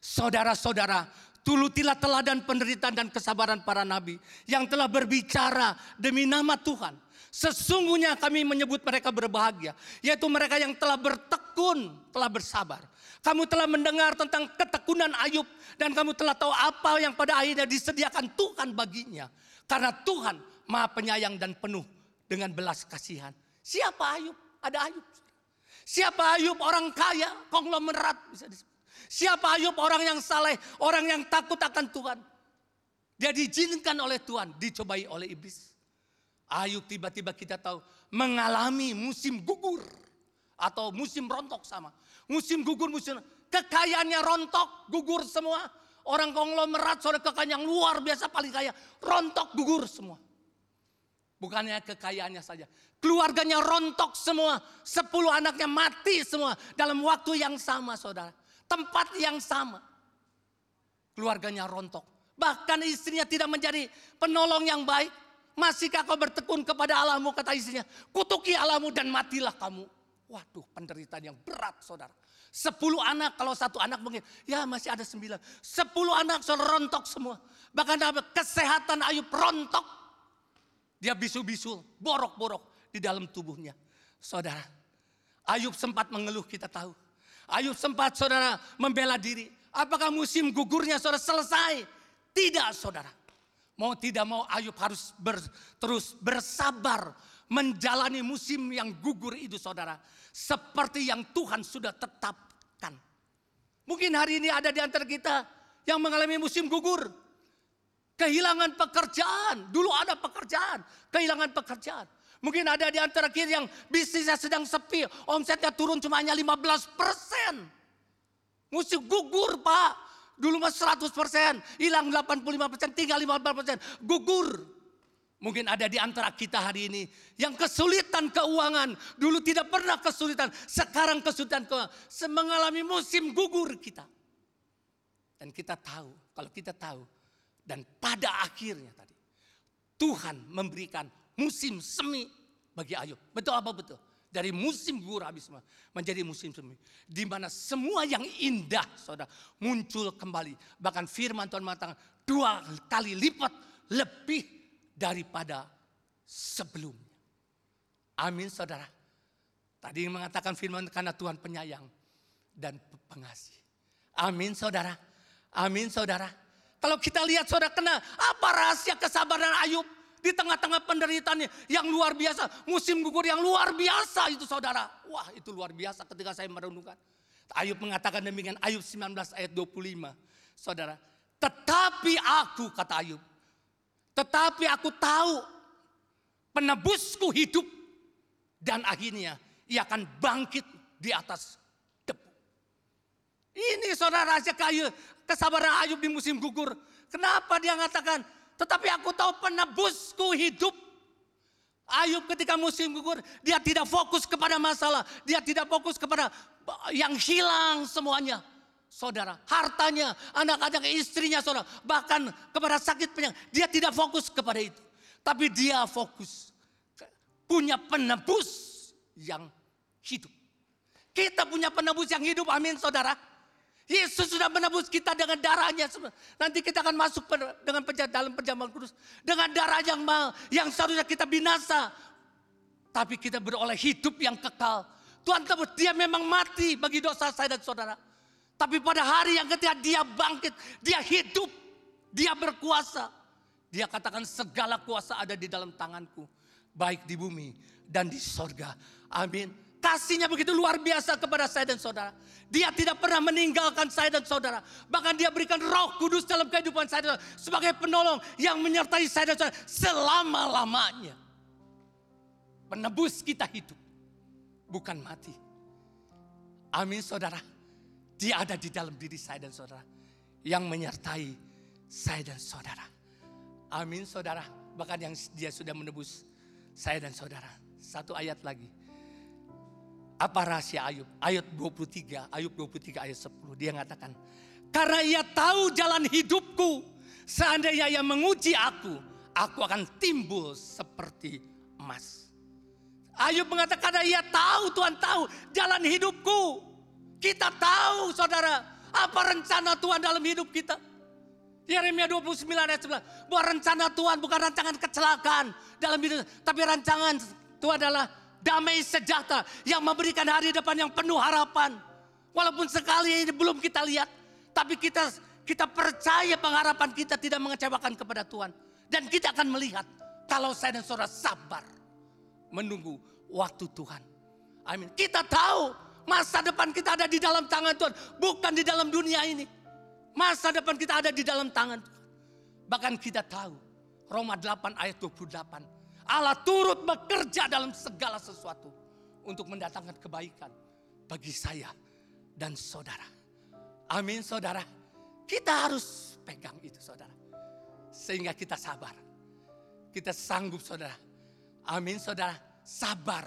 Saudara-saudara, tulutilah teladan penderitaan dan kesabaran para nabi yang telah berbicara demi nama Tuhan. Sesungguhnya kami menyebut mereka berbahagia, yaitu mereka yang telah bertekun, telah bersabar. Kamu telah mendengar tentang ketekunan Ayub dan kamu telah tahu apa yang pada akhirnya disediakan Tuhan baginya. Karena Tuhan Maha Penyayang dan penuh dengan belas kasihan. Siapa Ayub? Ada Ayub. Siapa Ayub orang kaya, konglomerat bisa disebut. Siapa Ayub orang yang saleh, orang yang takut akan Tuhan. Dia diizinkan oleh Tuhan, dicobai oleh iblis. Ayub tiba-tiba kita tahu mengalami musim gugur atau musim rontok sama. Musim gugur, musim kekayaannya rontok, gugur semua. Orang konglomerat, saudara kekayaan yang luar biasa paling kaya, rontok, gugur semua. Bukannya kekayaannya saja. Keluarganya rontok semua. Sepuluh anaknya mati semua. Dalam waktu yang sama saudara. Tempat yang sama. Keluarganya rontok. Bahkan istrinya tidak menjadi penolong yang baik. Masihkah kau bertekun kepada Allahmu kata istrinya. Kutuki Allahmu dan matilah kamu. Waduh penderitaan yang berat saudara. Sepuluh anak kalau satu anak mungkin. Ya masih ada sembilan. Sepuluh anak saudara rontok semua. Bahkan kesehatan Ayub rontok dia bisu-bisul, borok-borok di dalam tubuhnya. Saudara, Ayub sempat mengeluh kita tahu. Ayub sempat saudara membela diri. Apakah musim gugurnya saudara selesai? Tidak saudara. Mau tidak mau Ayub harus ber, terus bersabar menjalani musim yang gugur itu saudara. Seperti yang Tuhan sudah tetapkan. Mungkin hari ini ada di antara kita yang mengalami musim gugur. Kehilangan pekerjaan. Dulu ada pekerjaan. Kehilangan pekerjaan. Mungkin ada di antara kita yang bisnisnya sedang sepi. Omsetnya turun cuma hanya 15 persen. Mesti gugur pak. Dulu mas 100 persen. Hilang 85 persen. Tinggal 15 persen. Gugur. Mungkin ada di antara kita hari ini yang kesulitan keuangan. Dulu tidak pernah kesulitan. Sekarang kesulitan keuangan. Mengalami musim gugur kita. Dan kita tahu. Kalau kita tahu dan pada akhirnya tadi Tuhan memberikan musim semi bagi Ayub. Betul apa betul? Dari musim gugur habis menjadi musim semi. Di mana semua yang indah saudara muncul kembali. Bahkan firman Tuhan mengatakan dua kali lipat lebih daripada sebelumnya. Amin saudara. Tadi mengatakan firman karena Tuhan penyayang dan pengasih. Amin saudara. Amin saudara. Kalau kita lihat saudara kena apa rahasia kesabaran Ayub di tengah-tengah penderitaannya yang luar biasa. Musim gugur yang luar biasa itu saudara. Wah itu luar biasa ketika saya merenungkan. Ayub mengatakan demikian Ayub 19 ayat 25. Saudara, tetapi aku kata Ayub. Tetapi aku tahu penebusku hidup dan akhirnya ia akan bangkit di atas debu. Ini saudara rahasia kayu kesabaran Ayub di musim gugur. Kenapa dia mengatakan, tetapi aku tahu penebusku hidup. Ayub ketika musim gugur, dia tidak fokus kepada masalah. Dia tidak fokus kepada yang hilang semuanya. Saudara, hartanya, anak-anak istrinya saudara. Bahkan kepada sakit penyakit. Dia tidak fokus kepada itu. Tapi dia fokus. Punya penebus yang hidup. Kita punya penebus yang hidup, amin saudara. Yesus sudah menebus kita dengan darahnya. Nanti kita akan masuk dengan penjara, dalam perjamuan kudus. Dengan darah yang mal, yang seharusnya kita binasa. Tapi kita beroleh hidup yang kekal. Tuhan tebus, dia memang mati bagi dosa saya dan saudara. Tapi pada hari yang ketika dia bangkit, dia hidup, dia berkuasa. Dia katakan segala kuasa ada di dalam tanganku. Baik di bumi dan di sorga. Amin. Kasihnya begitu luar biasa kepada saya dan saudara. Dia tidak pernah meninggalkan saya dan saudara. Bahkan dia berikan roh kudus dalam kehidupan saya dan saudara. Sebagai penolong yang menyertai saya dan saudara selama-lamanya. Penebus kita hidup. Bukan mati. Amin saudara. Dia ada di dalam diri saya dan saudara. Yang menyertai saya dan saudara. Amin saudara. Bahkan yang dia sudah menebus saya dan saudara. Satu ayat lagi. Apa rahasia Ayub? Ayat 23, Ayub 23 ayat 10. Dia mengatakan, karena ia tahu jalan hidupku. Seandainya ia menguji aku, aku akan timbul seperti emas. Ayub mengatakan karena ia tahu, Tuhan tahu jalan hidupku. Kita tahu saudara, apa rencana Tuhan dalam hidup kita. Yeremia 29 ayat 11. Bahwa rencana Tuhan bukan rancangan kecelakaan dalam hidup. Tapi rancangan Tuhan adalah damai sejahtera yang memberikan hari depan yang penuh harapan. Walaupun sekali ini belum kita lihat, tapi kita kita percaya pengharapan kita tidak mengecewakan kepada Tuhan. Dan kita akan melihat kalau saya dan saudara sabar menunggu waktu Tuhan. Amin. Kita tahu masa depan kita ada di dalam tangan Tuhan, bukan di dalam dunia ini. Masa depan kita ada di dalam tangan Tuhan. Bahkan kita tahu Roma 8 ayat 28. Allah turut bekerja dalam segala sesuatu untuk mendatangkan kebaikan bagi saya dan saudara. Amin saudara. Kita harus pegang itu saudara. Sehingga kita sabar. Kita sanggup saudara. Amin saudara. Sabar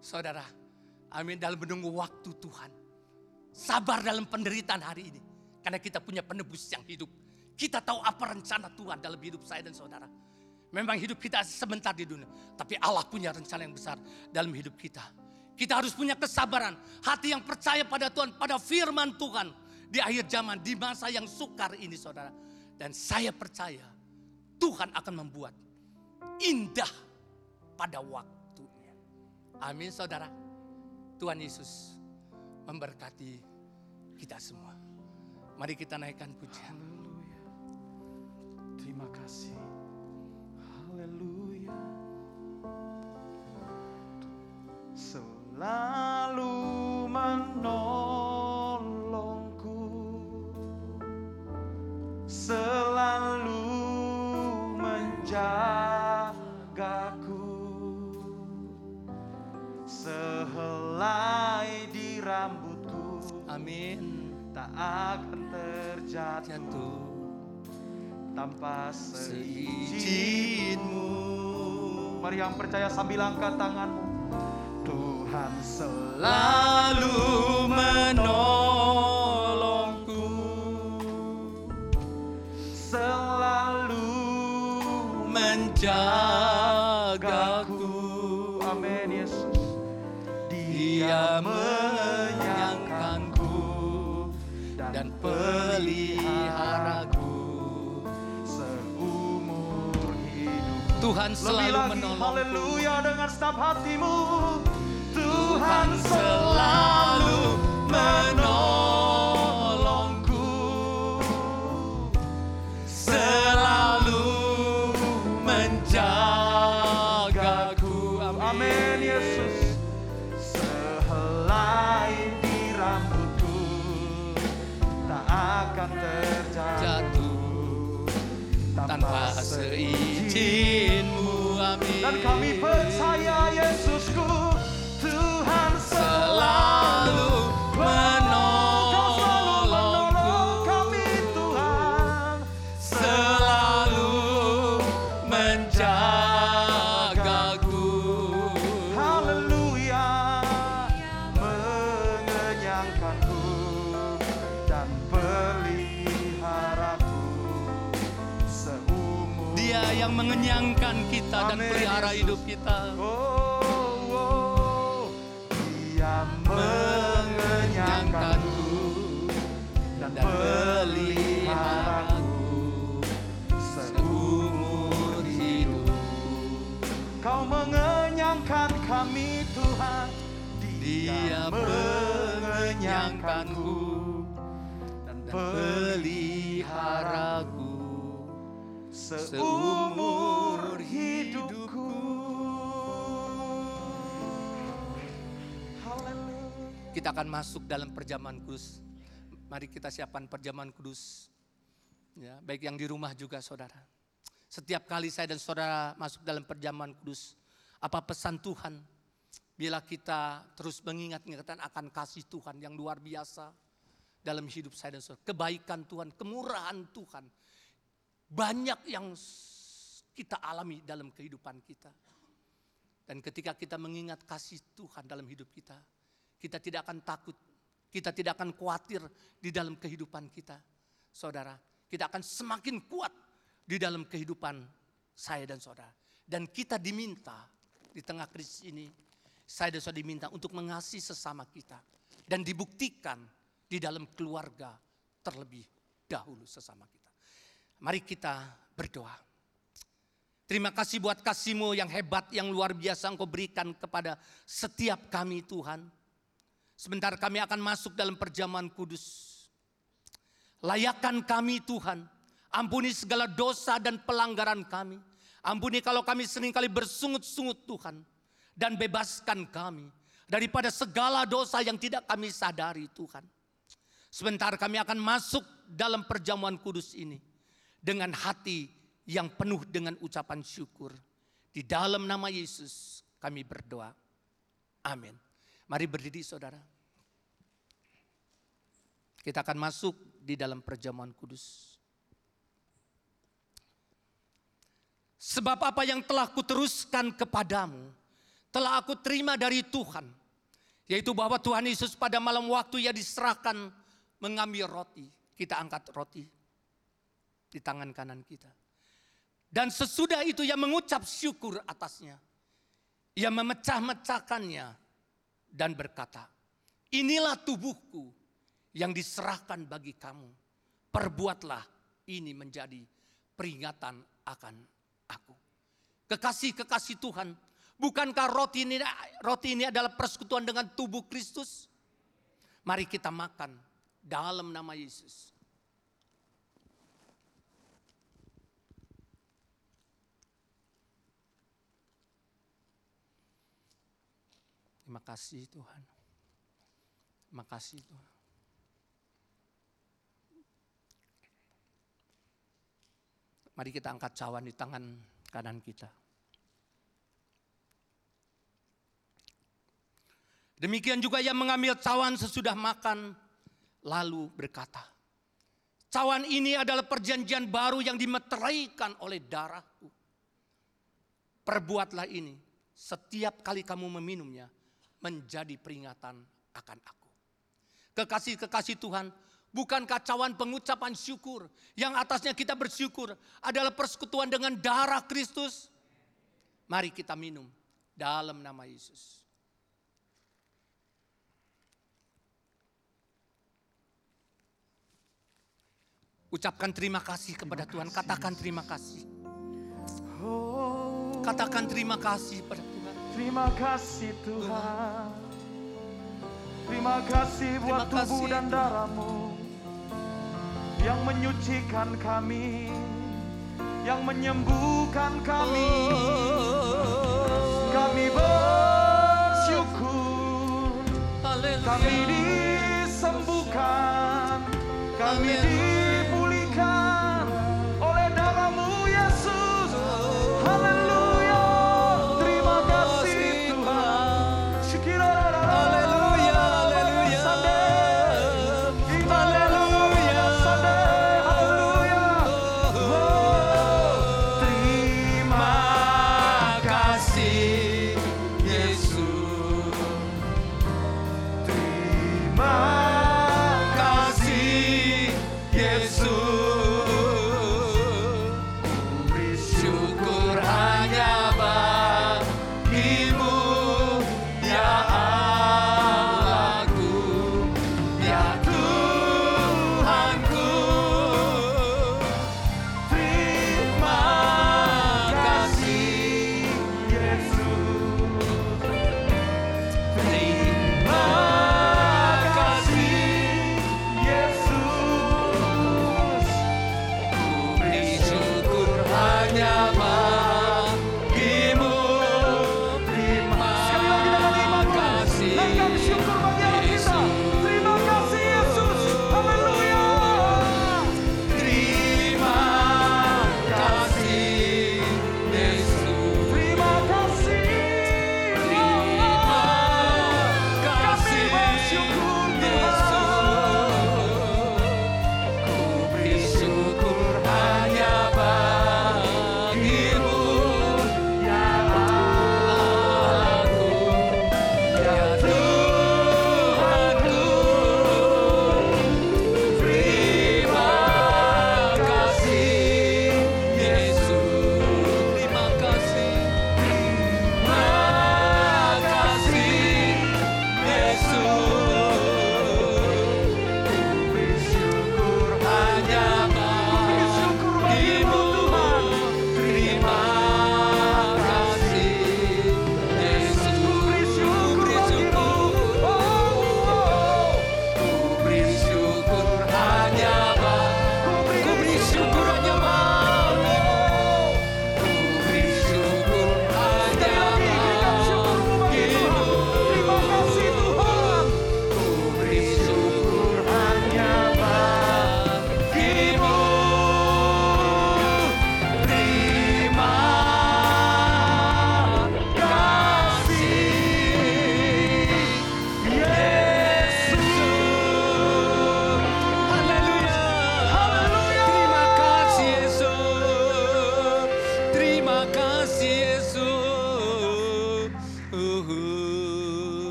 saudara. Amin dalam menunggu waktu Tuhan. Sabar dalam penderitaan hari ini. Karena kita punya penebus yang hidup. Kita tahu apa rencana Tuhan dalam hidup saya dan saudara. Memang hidup kita sebentar di dunia. Tapi Allah punya rencana yang besar dalam hidup kita. Kita harus punya kesabaran. Hati yang percaya pada Tuhan, pada firman Tuhan. Di akhir zaman, di masa yang sukar ini saudara. Dan saya percaya Tuhan akan membuat indah pada waktunya. Amin saudara. Tuhan Yesus memberkati kita semua. Mari kita naikkan pujian. Terima kasih. Haleluya. Selalu menolongku. Selalu menjagaku. Sehelai di rambutku Amin. tak akan terjatuh Jatuh tanpa seizin. seizinmu. Mari yang percaya sambil angkat tanganmu. Tuhan selalu Lalu Tuhan Lebih selalu lagi, menolongku. haleluya dengan setiap hatimu. Tuhan Tuhan selalu menolongku. Dan kami percaya Yesusku kami Tuhan Dia mengenyangkanku dan peliharaku seumur hidupku. Kita akan masuk dalam perjamuan kudus. Mari kita siapkan perjamuan kudus. Ya, baik yang di rumah juga saudara. Setiap kali saya dan saudara masuk dalam perjamuan kudus, apa pesan Tuhan? Bila kita terus mengingat-ingatan akan kasih Tuhan yang luar biasa dalam hidup saya dan saudara. Kebaikan Tuhan, kemurahan Tuhan. Banyak yang kita alami dalam kehidupan kita. Dan ketika kita mengingat kasih Tuhan dalam hidup kita, kita tidak akan takut, kita tidak akan khawatir di dalam kehidupan kita. Saudara, kita akan semakin kuat di dalam kehidupan saya dan saudara. Dan kita diminta di tengah krisis ini, saya dan saudara diminta untuk mengasihi sesama kita. Dan dibuktikan di dalam keluarga terlebih dahulu sesama kita. Mari kita berdoa. Terima kasih buat kasihmu yang hebat, yang luar biasa engkau berikan kepada setiap kami Tuhan. Sebentar kami akan masuk dalam perjamuan kudus. Layakan kami Tuhan. Ampuni segala dosa dan pelanggaran kami. Ampuni kalau kami sering kali bersungut-sungut Tuhan. Dan bebaskan kami daripada segala dosa yang tidak kami sadari Tuhan. Sebentar kami akan masuk dalam perjamuan kudus ini. dengan hati yang penuh dengan ucapan syukur. Di dalam nama Yesus kami berdoa. Amin. Mari berdiri saudara. Kita akan masuk di dalam perjamuan kudus. Sebab apa yang telah kuteruskan kepadamu, telah aku terima dari Tuhan. Yaitu bahwa Tuhan Yesus pada malam waktu ia diserahkan mengambil roti. Kita angkat roti di tangan kanan kita. Dan sesudah itu ia mengucap syukur atasnya. Ia memecah-mecahkannya dan berkata, inilah tubuhku yang diserahkan bagi kamu. Perbuatlah ini menjadi peringatan akan aku. Kekasih-kekasih Tuhan, bukankah roti ini, roti ini adalah persekutuan dengan tubuh Kristus? Mari kita makan dalam nama Yesus. Terima kasih Tuhan. Terima kasih Tuhan. Mari kita angkat cawan di tangan kanan kita. Demikian juga ia mengambil cawan sesudah makan, lalu berkata, cawan ini adalah perjanjian baru yang dimeteraikan oleh darahku. Perbuatlah ini setiap kali kamu meminumnya menjadi peringatan akan aku. Kekasih-kekasih Tuhan, bukankah cawan pengucapan syukur yang atasnya kita bersyukur adalah persekutuan dengan darah Kristus? Mari kita minum dalam nama Yesus. Ucapkan terima kasih kepada Tuhan, katakan terima kasih. Katakan terima kasih pada Tuhan. terima kasih Tuhan. Terima kasih buat Terima tubuh kasih, dan Tuhan. darahmu yang menyucikan kami, yang menyembuhkan kami. Kami bersyukur, kami disembuhkan, kami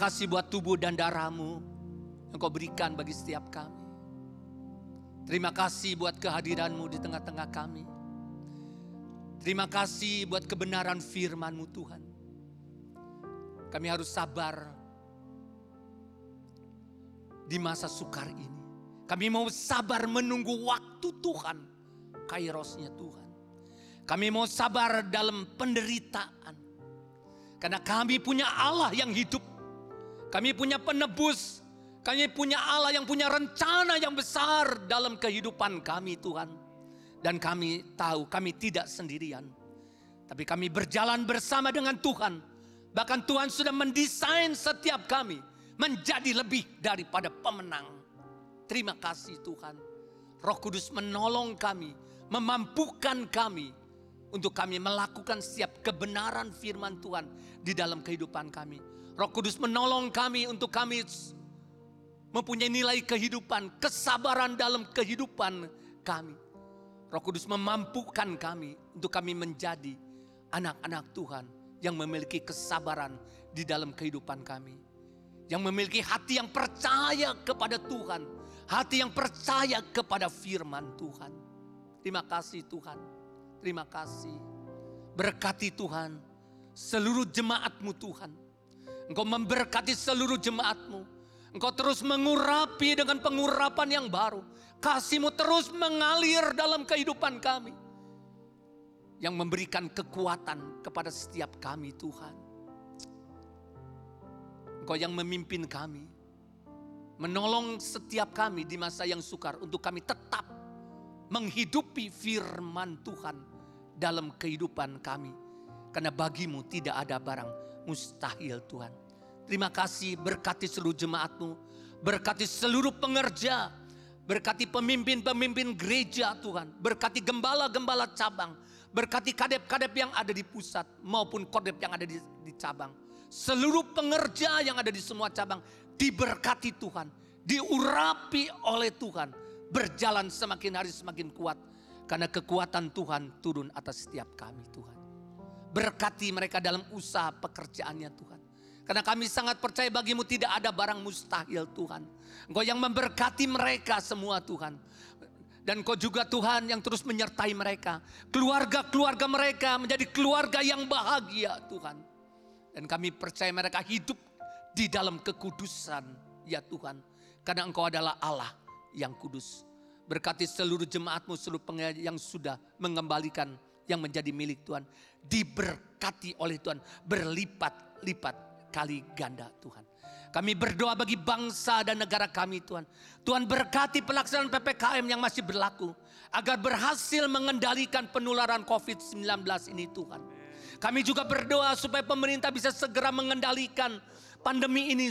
kasih buat tubuh dan darahmu yang kau berikan bagi setiap kami. Terima kasih buat kehadiranmu di tengah-tengah kami. Terima kasih buat kebenaran firman-Mu Tuhan. Kami harus sabar di masa sukar ini. Kami mau sabar menunggu waktu Tuhan, kairosnya Tuhan. Kami mau sabar dalam penderitaan. Karena kami punya Allah yang hidup. Kami punya penebus. Kami punya Allah yang punya rencana yang besar dalam kehidupan kami Tuhan. Dan kami tahu kami tidak sendirian. Tapi kami berjalan bersama dengan Tuhan. Bahkan Tuhan sudah mendesain setiap kami menjadi lebih daripada pemenang. Terima kasih Tuhan. Roh Kudus menolong kami, memampukan kami untuk kami melakukan setiap kebenaran firman Tuhan di dalam kehidupan kami. Roh Kudus menolong kami untuk kami mempunyai nilai kehidupan, kesabaran dalam kehidupan kami. Roh Kudus memampukan kami untuk kami menjadi anak-anak Tuhan yang memiliki kesabaran di dalam kehidupan kami. Yang memiliki hati yang percaya kepada Tuhan, hati yang percaya kepada firman Tuhan. Terima kasih Tuhan. Terima kasih. Berkati Tuhan seluruh jemaatmu Tuhan. Engkau memberkati seluruh jemaatmu. Engkau terus mengurapi dengan pengurapan yang baru. Kasihmu terus mengalir dalam kehidupan kami. Yang memberikan kekuatan kepada setiap kami Tuhan. Engkau yang memimpin kami. Menolong setiap kami di masa yang sukar untuk kami tetap menghidupi firman Tuhan dalam kehidupan kami. Karena bagimu tidak ada barang mustahil Tuhan. Terima kasih berkati seluruh jemaatmu. Berkati seluruh pengerja. Berkati pemimpin-pemimpin gereja Tuhan. Berkati gembala-gembala cabang. Berkati kadep-kadep yang ada di pusat maupun kodep yang ada di, di cabang. Seluruh pengerja yang ada di semua cabang diberkati Tuhan. Diurapi oleh Tuhan. Berjalan semakin hari semakin kuat. Karena kekuatan Tuhan turun atas setiap kami Tuhan. Berkati mereka dalam usaha pekerjaannya Tuhan. Karena kami sangat percaya bagimu tidak ada barang mustahil Tuhan. Engkau yang memberkati mereka semua Tuhan. Dan kau juga Tuhan yang terus menyertai mereka. Keluarga-keluarga mereka menjadi keluarga yang bahagia Tuhan. Dan kami percaya mereka hidup di dalam kekudusan ya Tuhan. Karena engkau adalah Allah yang kudus. Berkati seluruh jemaatmu, seluruh yang sudah mengembalikan yang menjadi milik Tuhan. Diberkati oleh Tuhan berlipat-lipat kali ganda Tuhan. Kami berdoa bagi bangsa dan negara kami Tuhan. Tuhan berkati pelaksanaan PPKM yang masih berlaku. Agar berhasil mengendalikan penularan COVID-19 ini Tuhan. Kami juga berdoa supaya pemerintah bisa segera mengendalikan pandemi ini.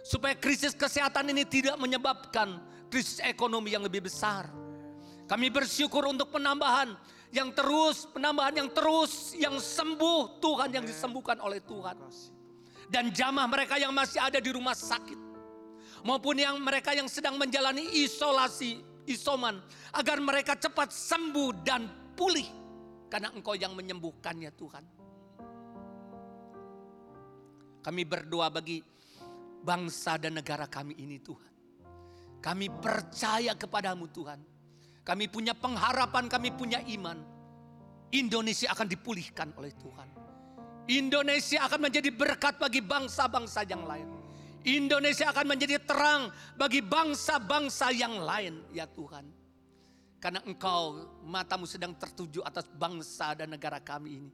Supaya krisis kesehatan ini tidak menyebabkan krisis ekonomi yang lebih besar. Kami bersyukur untuk penambahan yang terus, penambahan yang terus, yang sembuh Tuhan, yang disembuhkan oleh Tuhan dan jamah mereka yang masih ada di rumah sakit maupun yang mereka yang sedang menjalani isolasi isoman agar mereka cepat sembuh dan pulih karena Engkau yang menyembuhkannya Tuhan. Kami berdoa bagi bangsa dan negara kami ini Tuhan. Kami percaya kepadamu Tuhan. Kami punya pengharapan, kami punya iman. Indonesia akan dipulihkan oleh Tuhan. Indonesia akan menjadi berkat bagi bangsa-bangsa yang lain. Indonesia akan menjadi terang bagi bangsa-bangsa yang lain ya Tuhan. Karena engkau matamu sedang tertuju atas bangsa dan negara kami ini.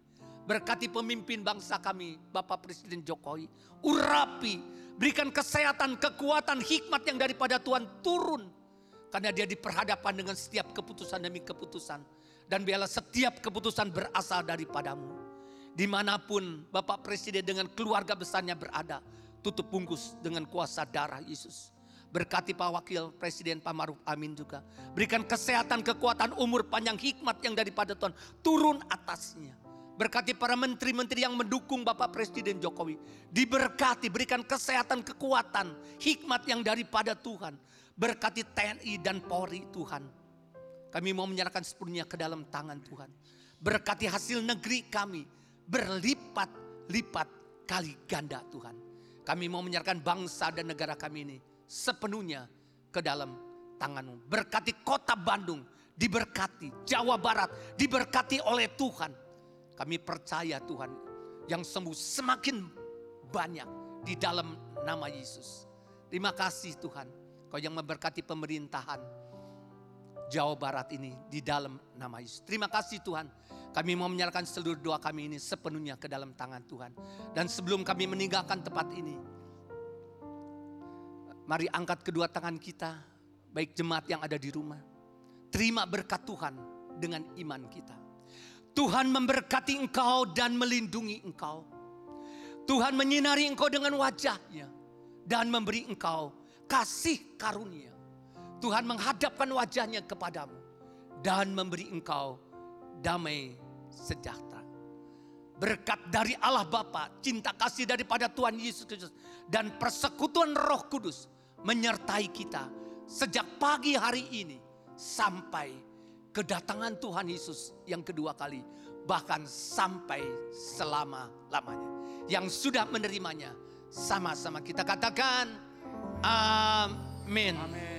Berkati pemimpin bangsa kami Bapak Presiden Jokowi. Urapi, berikan kesehatan, kekuatan, hikmat yang daripada Tuhan turun. Karena dia diperhadapan dengan setiap keputusan demi keputusan. Dan biarlah setiap keputusan berasal daripadamu di mana pun Bapak Presiden dengan keluarga besarnya berada, tutup bungkus dengan kuasa darah Yesus. Berkati Pak Wakil Presiden Pak Maruf Amin juga. Berikan kesehatan, kekuatan, umur panjang, hikmat yang daripada Tuhan. Turun atasnya. Berkati para menteri-menteri yang mendukung Bapak Presiden Jokowi. Diberkati, berikan kesehatan, kekuatan, hikmat yang daripada Tuhan. Berkati TNI dan Polri Tuhan. Kami mau menyerahkan sepenuhnya ke dalam tangan Tuhan. Berkati hasil negeri kami berlipat-lipat kali ganda Tuhan. Kami mau menyerahkan bangsa dan negara kami ini sepenuhnya ke dalam tanganmu. Berkati kota Bandung, diberkati. Jawa Barat, diberkati oleh Tuhan. Kami percaya Tuhan, yang sembuh semakin banyak di dalam nama Yesus. Terima kasih Tuhan, Kau yang memberkati pemerintahan Jawa Barat ini di dalam nama Yesus. Terima kasih Tuhan. Kami mau menyerahkan seluruh doa kami ini sepenuhnya ke dalam tangan Tuhan. Dan sebelum kami meninggalkan tempat ini, mari angkat kedua tangan kita, baik jemaat yang ada di rumah. Terima berkat Tuhan dengan iman kita. Tuhan memberkati engkau dan melindungi engkau. Tuhan menyinari engkau dengan wajahnya dan memberi engkau kasih karunia. Tuhan menghadapkan wajahnya kepadamu dan memberi engkau damai sejahtera. Berkat dari Allah Bapa, cinta kasih daripada Tuhan Yesus Kristus dan persekutuan Roh Kudus menyertai kita sejak pagi hari ini sampai kedatangan Tuhan Yesus yang kedua kali bahkan sampai selama-lamanya. Yang sudah menerimanya sama-sama kita katakan amin. Amin.